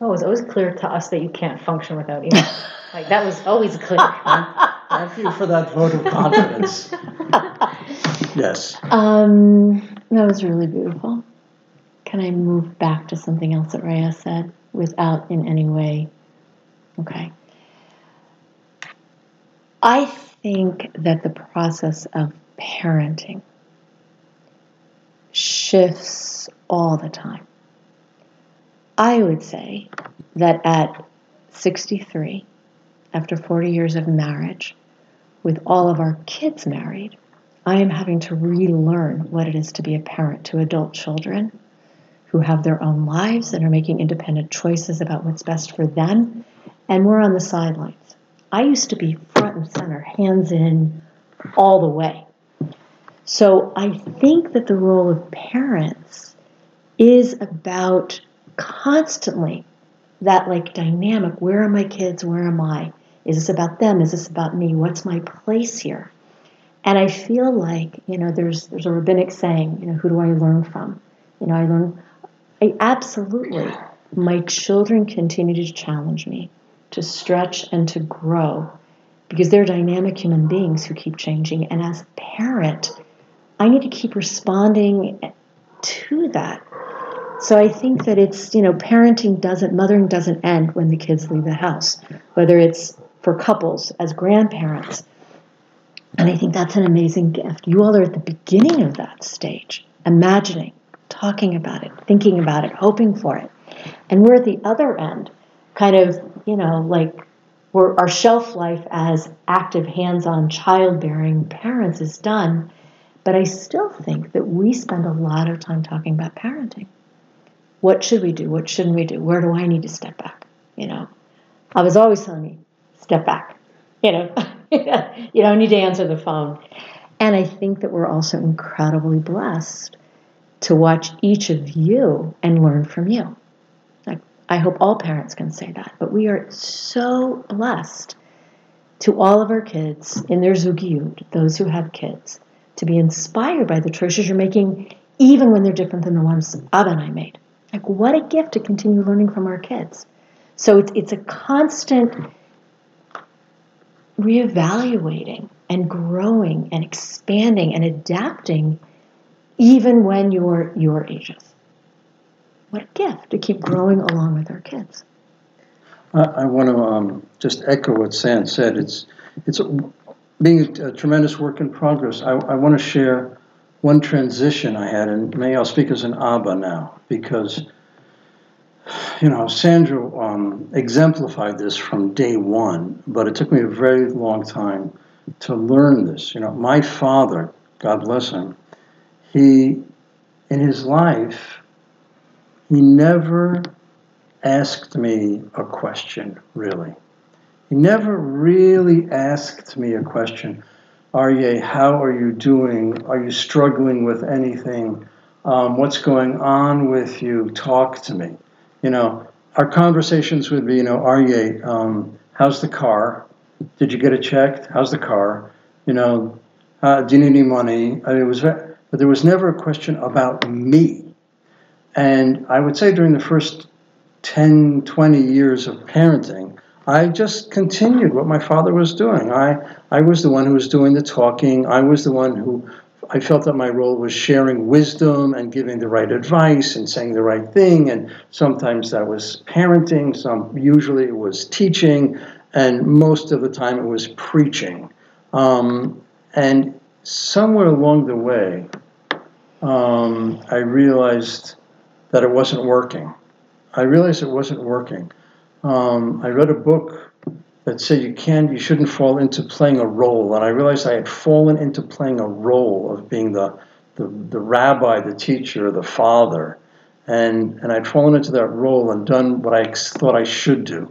Oh, it was always clear to us that you can't function without you. like that was always clear. Thank you for that vote of confidence. yes. Um, that was really beautiful. Can I move back to something else that Raaya said without in any way? Okay. I think that the process of parenting shifts all the time. I would say that at 63, after 40 years of marriage, with all of our kids married, I am having to relearn what it is to be a parent to adult children who have their own lives and are making independent choices about what's best for them, and we're on the sidelines. I used to be front and center, hands in, all the way. So I think that the role of parents is about constantly that like dynamic where are my kids where am i? Is this about them? Is this about me? What's my place here? And i feel like you know there's there's a rabbinic saying you know who do i learn from? You know i learn I absolutely my children continue to challenge me to stretch and to grow because they're dynamic human beings who keep changing. And as a parent, I need to keep responding to that. So I think that it's, you know, parenting doesn't, mothering doesn't end when the kids leave the house, whether it's for couples as grandparents. And I think that's an amazing gift. You all are at the beginning of that stage, imagining, talking about it, thinking about it, hoping for it. And we're at the other end, kind of, you know, like our shelf life as active hands on childbearing parents is done. But I still think that we spend a lot of time talking about parenting. What should we do? What shouldn't we do? Where do I need to step back? You know, I was always telling me, step back. You know, you don't need to answer the phone. And I think that we're also incredibly blessed to watch each of you and learn from you. I hope all parents can say that. But we are so blessed to all of our kids in their zugiyut, those who have kids, to be inspired by the choices you're making, even when they're different than the ones Abba and I made. Like, what a gift to continue learning from our kids. So it's, it's a constant reevaluating and growing and expanding and adapting, even when you're your ages what a gift to keep growing along with our kids. I, I want to um, just echo what San said. It's it's being a, tremendous work in progress. I, I want to share one transition I had, and maybe I'll speak as an Abba now because you know, Sandra um, exemplified this from day one, but it took me a very long time to learn this. You know, my father, God bless him, he, in his life, he never asked me a question, really. He never really asked me a question. Aryeh, how are you doing? Are you struggling with anything? Um, what's going on with you? Talk to me. You know, our conversations would be, you know, Aryeh, um, how's the car? Did you get it checked? How's the car? You know, uh, do you need any money? I mean, it was, but there was never a question about me. And I would say during the first 10, 20 years of parenting, I just continued what my father was doing. I, I was the one who was doing the talking. I was the one who I felt that my role was sharing wisdom and giving the right advice and saying the right thing. And sometimes that was parenting, some usually it was teaching, and most of the time it was preaching. Um, and somewhere along the way, um, I realized that it wasn't working. I realized it wasn't working. Um, I read a book that said you can you shouldn't fall into playing a role, and I realized I had fallen into playing a role of being the the, the rabbi, the teacher, the father, and and I'd fallen into that role and done what I thought I should do.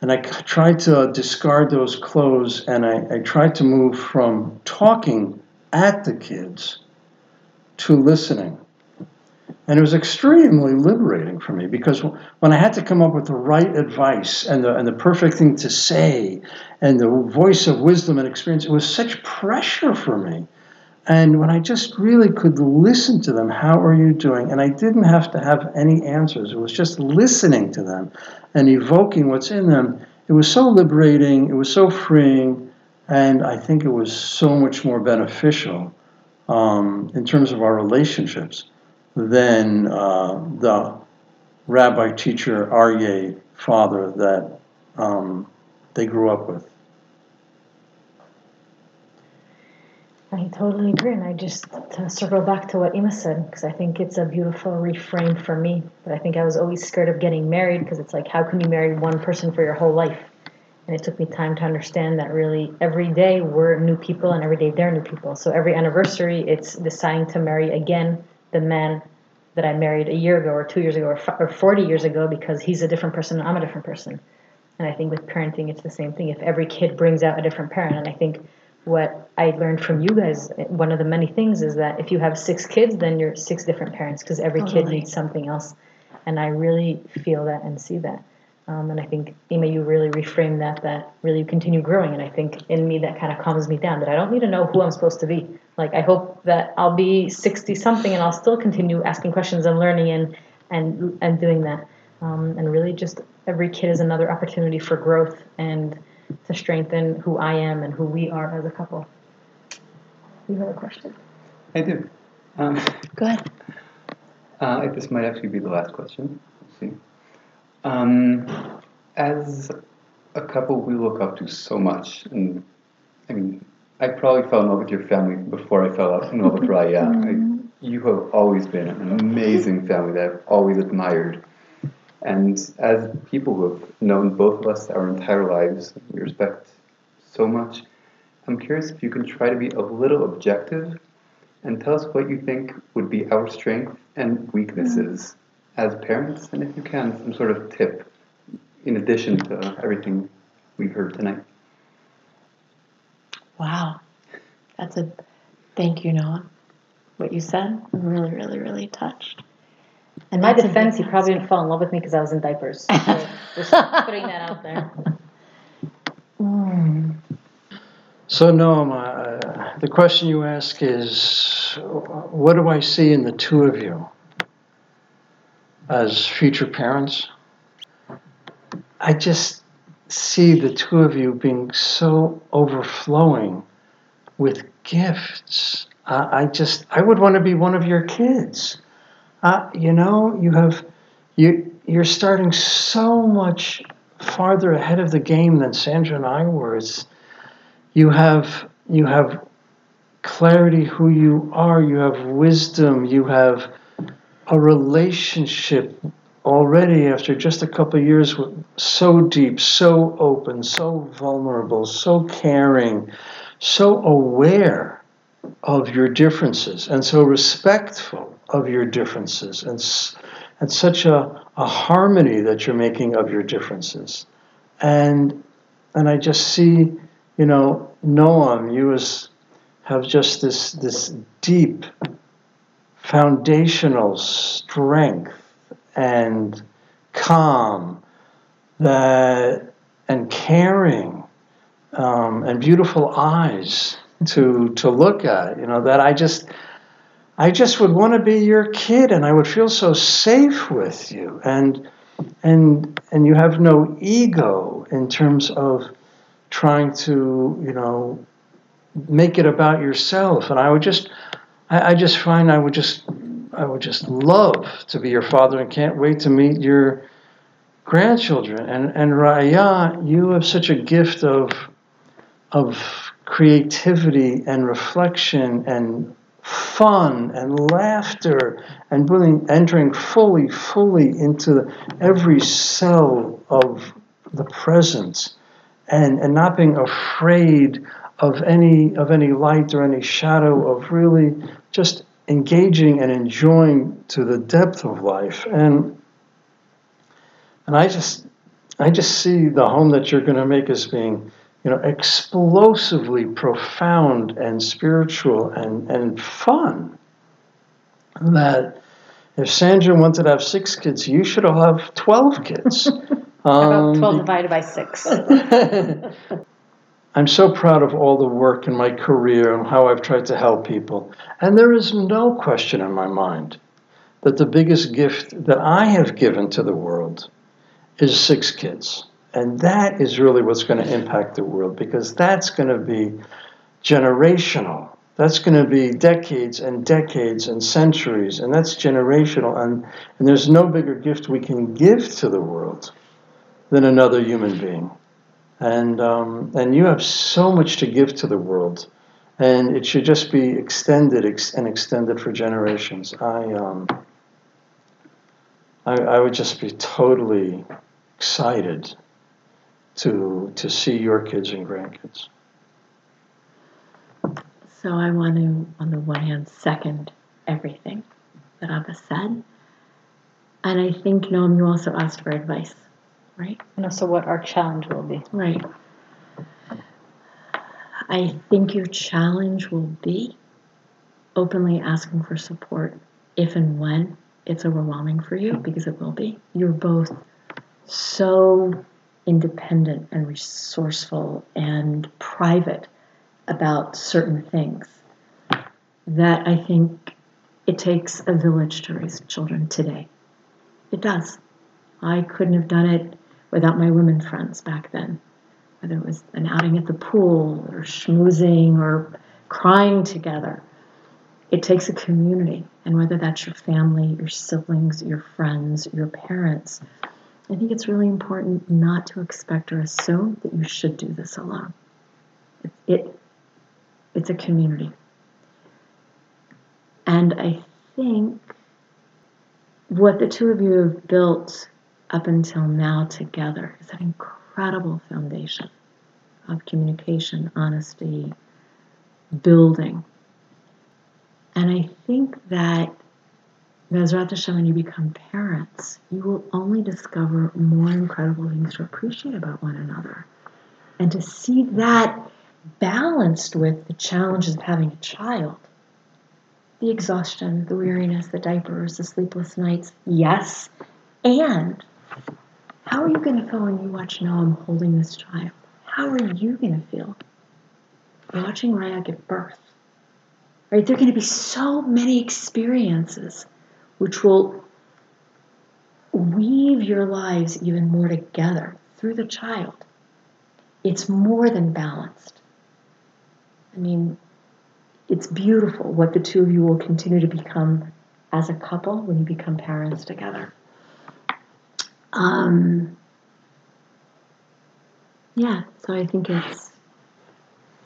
And I tried to discard those clothes, and I, I tried to move from talking at the kids to listening and it was extremely liberating for me because when I had to come up with the right advice and the, and the perfect thing to say and the voice of wisdom and experience, it was such pressure for me. And when I just really could listen to them, how are you doing? And I didn't have to have any answers. It was just listening to them and evoking what's in them. It was so liberating, it was so freeing, and I think it was so much more beneficial um, in terms of our relationships than uh, the rabbi teacher Aryeh father that um, they grew up with. I totally agree, and I just to circle back to what Ima said because I think it's a beautiful reframe for me. But I think I was always scared of getting married because it's like, how can you marry one person for your whole life? And it took me time to understand that really every day we're new people, and every day they're new people. So every anniversary, it's deciding to marry again the man that I married a year ago or two years ago or, f- or 40 years ago because he's a different person and I'm a different person. And I think with parenting, it's the same thing. If every kid brings out a different parent, and I think what I learned from you guys, one of the many things is that if you have six kids, then you're six different parents because every totally. kid needs something else. And I really feel that and see that. Um, and I think, Ima, you really reframe that, that really you continue growing. And I think in me, that kind of calms me down that I don't need to know who I'm supposed to be. Like, I hope that I'll be 60 something and I'll still continue asking questions and learning and, and, and doing that. Um, and really, just every kid is another opportunity for growth and to strengthen who I am and who we are as a couple. You have a question? I do. Um, Go ahead. Uh, this might actually be the last question. We'll see. Um, as a couple, we look up to so much, and I mean, I probably fell in love with your family before I fell in love with Raaya. I, you have always been an amazing family that I've always admired. And as people who have known both of us our entire lives, we respect so much. I'm curious if you can try to be a little objective and tell us what you think would be our strength and weaknesses as parents, and if you can, some sort of tip in addition to everything we've heard tonight. Wow. That's a thank you, Noam. What you said, I'm really, really, really touched. In my defense, you probably didn't fall in love with me because I was in diapers. So just putting that out there. Mm. So, Noam, uh, the question you ask is what do I see in the two of you? As future parents. I just see the two of you being so overflowing with gifts. Uh, I just, I would want to be one of your kids. Uh, you know, you have, you, you're starting so much farther ahead of the game than Sandra and I were. It's, you have, you have clarity who you are. You have wisdom. You have a relationship already after just a couple years so deep so open so vulnerable so caring so aware of your differences and so respectful of your differences and, and such a, a harmony that you're making of your differences. And and i just see you know noam you as have just this this deep foundational strength and calm that and caring um, and beautiful eyes to to look at you know that i just i just would want to be your kid and i would feel so safe with you. And and and you have no ego in terms of trying to you know make it about yourself. And i would just I, I just find i would just I would just love to be your father and can't wait to meet your grandchildren. And and Raaya, you have such a gift of of creativity and reflection and fun and laughter and really entering fully, fully into every cell of the present and, and not being afraid of any of any light or any shadow of really just engaging and enjoying to the depth of life. And and I just I just see the home that you're going to make as being, you know, explosively profound and spiritual and, and fun. That if Sandra wanted to have six kids, you should all have 12 kids. About 12 um, divided by 6. I'm so proud of all the work in my career and how I've tried to help people. And there is no question in my mind that the biggest gift that I have given to the world is six kids. And that is really what's going to impact the world because that's going to be generational. That's going to be decades and decades and centuries, and that's generational. And, and there's no bigger gift we can give to the world than another human being and um, and you have so much to give to the world, and it should just be extended ex- and extended for generations. I, um, I I would just be totally excited to to see your kids and grandkids. So I want to, on the one hand, second everything that Abba said, and I think Noam, you also asked for advice right? And also what our challenge will be. Right. I think your challenge will be openly asking for support if and when it's overwhelming for you, because it will be. You're both so independent and resourceful and private about certain things that I think it takes a village to raise children today. It does. I couldn't have done it without my women friends back then. Whether it was an outing at the pool or schmoozing or crying together. It takes a community, and whether that's your family, your siblings, your friends, your parents, I think it's really important not to expect or assume that you should do this alone. It, it it's a community. And I think what the two of you have built up until now together is an incredible foundation of communication, honesty, building. And I think that Bezrat Hashem, when you become parents, you will only discover more incredible things to appreciate about one another. And to see that balanced with the challenges of having a child the exhaustion, the weariness, the diapers, the sleepless nights, yes, and how are you going to feel when you watch Noam holding this child? How are you going to feel watching Raaya give birth? Right? There are going to be so many experiences which will weave your lives even more together through the child. It's more than balanced. I mean, it's beautiful what the two of you will continue to become as a couple when you become parents together. Um, yeah, so I think it's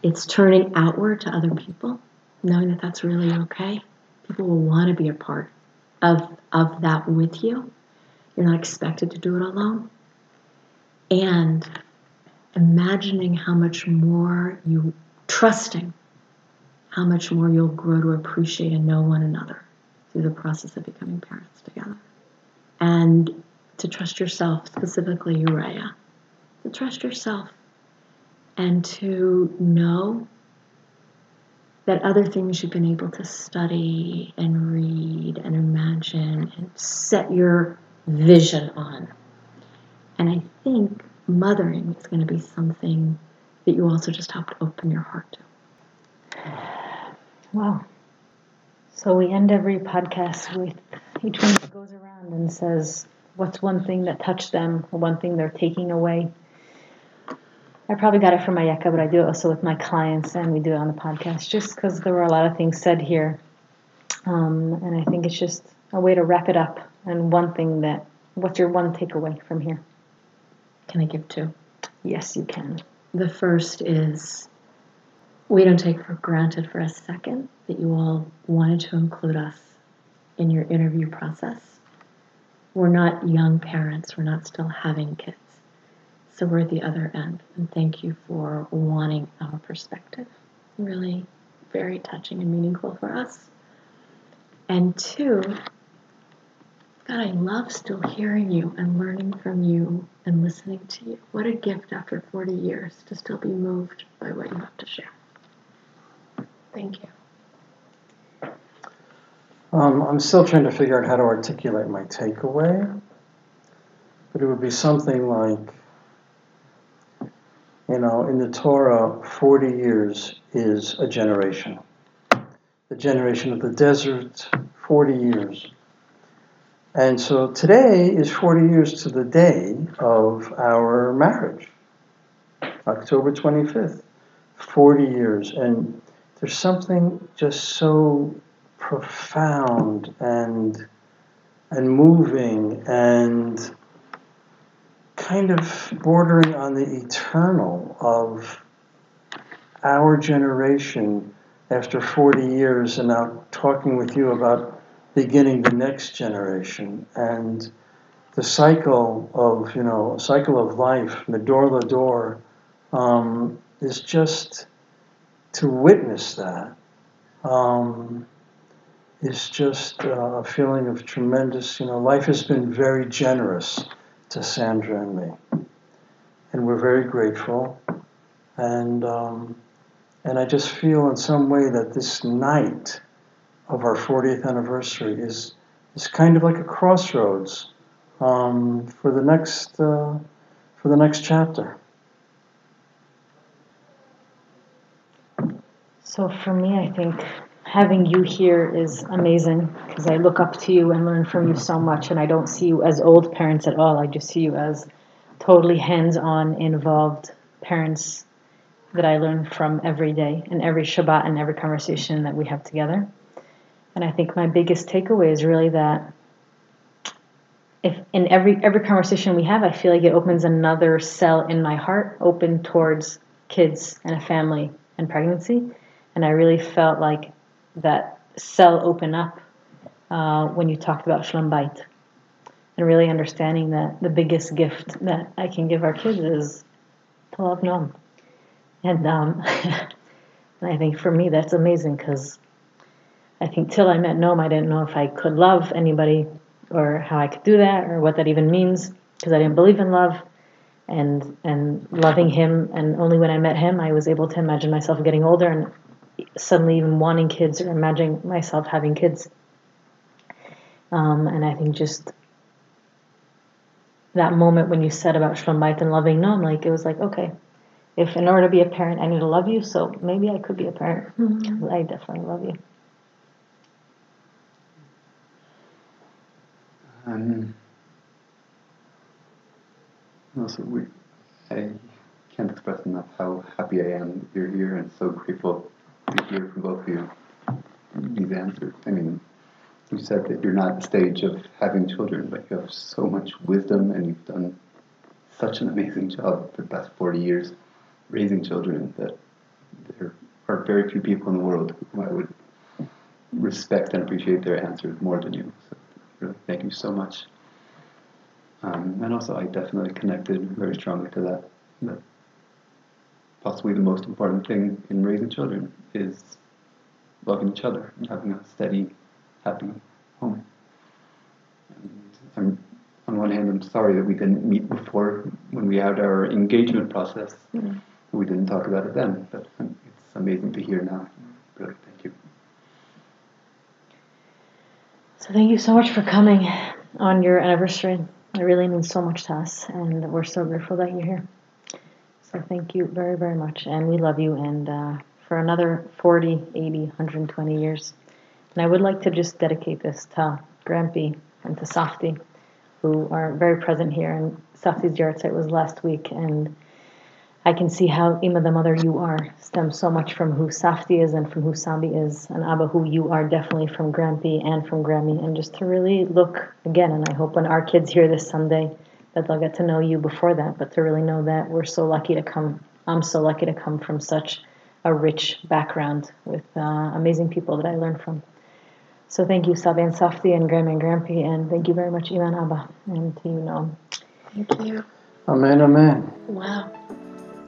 it's turning outward to other people, knowing that that's really okay. People will want to be a part of of that with you. You're not expected to do it alone. And imagining how much more you, trusting how much more you'll grow to appreciate and know one another through the process of becoming parents together. And to trust yourself, specifically Uriah, to trust yourself and to know that other things you've been able to study and read and imagine and set your vision on. And I think mothering is going to be something that you also just have to open your heart to. Wow. So we end every podcast with each one that goes around and says, What's one thing that touched them, one thing they're taking away? I probably got it from Ayeka, but I do it also with my clients, and we do it on the podcast just because there were a lot of things said here. Um, and I think it's just a way to wrap it up. And one thing that, what's your one takeaway from here? Can I give two? Yes, you can. The first is we don't take for granted for a second that you all wanted to include us in your interview process. We're not young parents, we're not still having kids. So we're at the other end. And thank you for wanting our perspective. Really very touching and meaningful for us. And two, God, I love still hearing you and learning from you and listening to you. What a gift after 40 years to still be moved by what you have to share. Thank you. Um, I'm still trying to figure out how to articulate my takeaway, but it would be something like, you know, in the Torah, 40 years is a generation. The generation of the desert, 40 years. And so today is 40 years to the day of our marriage, October 25th. 40 years. And there's something just so profound and and moving and kind of bordering on the eternal of our generation after 40 years and now talking with you about beginning the next generation and the cycle of you know cycle of life medor lador um, is just to witness that. Um, is just uh, a feeling of tremendous, you know, life has been very generous to Sandra and me. And we're very grateful. And, um, and I just feel in some way that this night of our 40th anniversary is, is kind of like a crossroads um, for the next, uh, for the next chapter. So for me, I think having you here is amazing because I look up to you and learn from you so much, and I don't see you as old parents at all. I just see you as totally hands-on, involved parents that I learn from every day and every Shabbat and every conversation that we have together. And I think my biggest takeaway is really that if in every every conversation we have, I feel like it opens another cell in my heart, open towards kids and a family and pregnancy and I really felt like that cell open up uh, when you talked about Bayit. And really understanding that the biggest gift that I can give our kids is to love Noam. And, um, and I think for me that's amazing because I think till I met Noam, I didn't know if I could love anybody or how I could do that or what that even means because I didn't believe in love and and loving him and only when I met him I was able to imagine myself getting older and suddenly even wanting kids or imagining myself having kids. Um, and I think just that moment when you said about Shalom Bayit and loving Noam, like it was like, okay, if in order to be a parent I need to love you, so maybe I could be a parent. Mm-hmm. I definitely love you. Um, also, we, I can't express enough how happy I am that you're here and so grateful to hear from both of you these answers. I mean, you said that you're not at the stage of having children, but you have so much wisdom and you've done such an amazing job for the past 40 years raising children that there are very few people in the world who I would respect and appreciate their answers more than you. So really, thank you so much. Um, and also, I definitely connected very strongly to that. That possibly the most important thing in raising children is loving each other and having a steady, happy home. And I'm, on one hand, I'm sorry that we didn't meet before when we had our engagement process. Mm. We didn't talk about it then, but it's amazing to hear now. Really, thank you. So thank you so much for coming on your anniversary. It really means so much to us, and we're so grateful that you're here. So thank you very, very much, and we love you, and uh, for another 40, 80, 120 years. And I would like to just dedicate this to Grampy and to Safti, who are very present here. And Safti's yahrzeit was last week, and I can see how Ima, the mother you are, stems so much from who Safti is and from who Sambi is, and Abba, who you are definitely from Grampy and from Grammy. And just to really look again, and I hope when our kids hear this someday, that they'll get to know you before that, but to really know that we're so lucky to come, I'm so lucky to come from such a rich background with uh, amazing people that I learned from. So thank you, Sabi and Safti and Grandma and Grampy, and thank you very much, Ima and Abba, and to you, Noam. Thank you. אמן, אמן. וואו.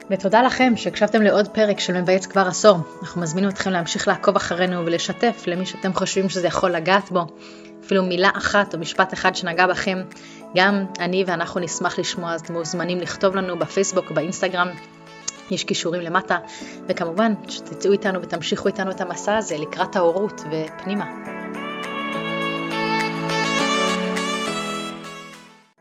ותודה לכם שהקשבתם לעוד פרק של מבייץ כבר עשור. אנחנו מזמינים אתכם להמשיך לעקוב אחרינו ולשתף למי שאתם חושבים שזה יכול לגעת בו. אפילו מילה אחת או משפט אחד שנגע בכם. גם אני ואנחנו נשמח לשמוע, אז אתם מוזמנים לכתוב לנו בפייסבוק, באינסטגרם. יש כישורים למטה, וכמובן שתצאו איתנו ותמשיכו איתנו את המסע הזה לקראת ההורות ופנימה.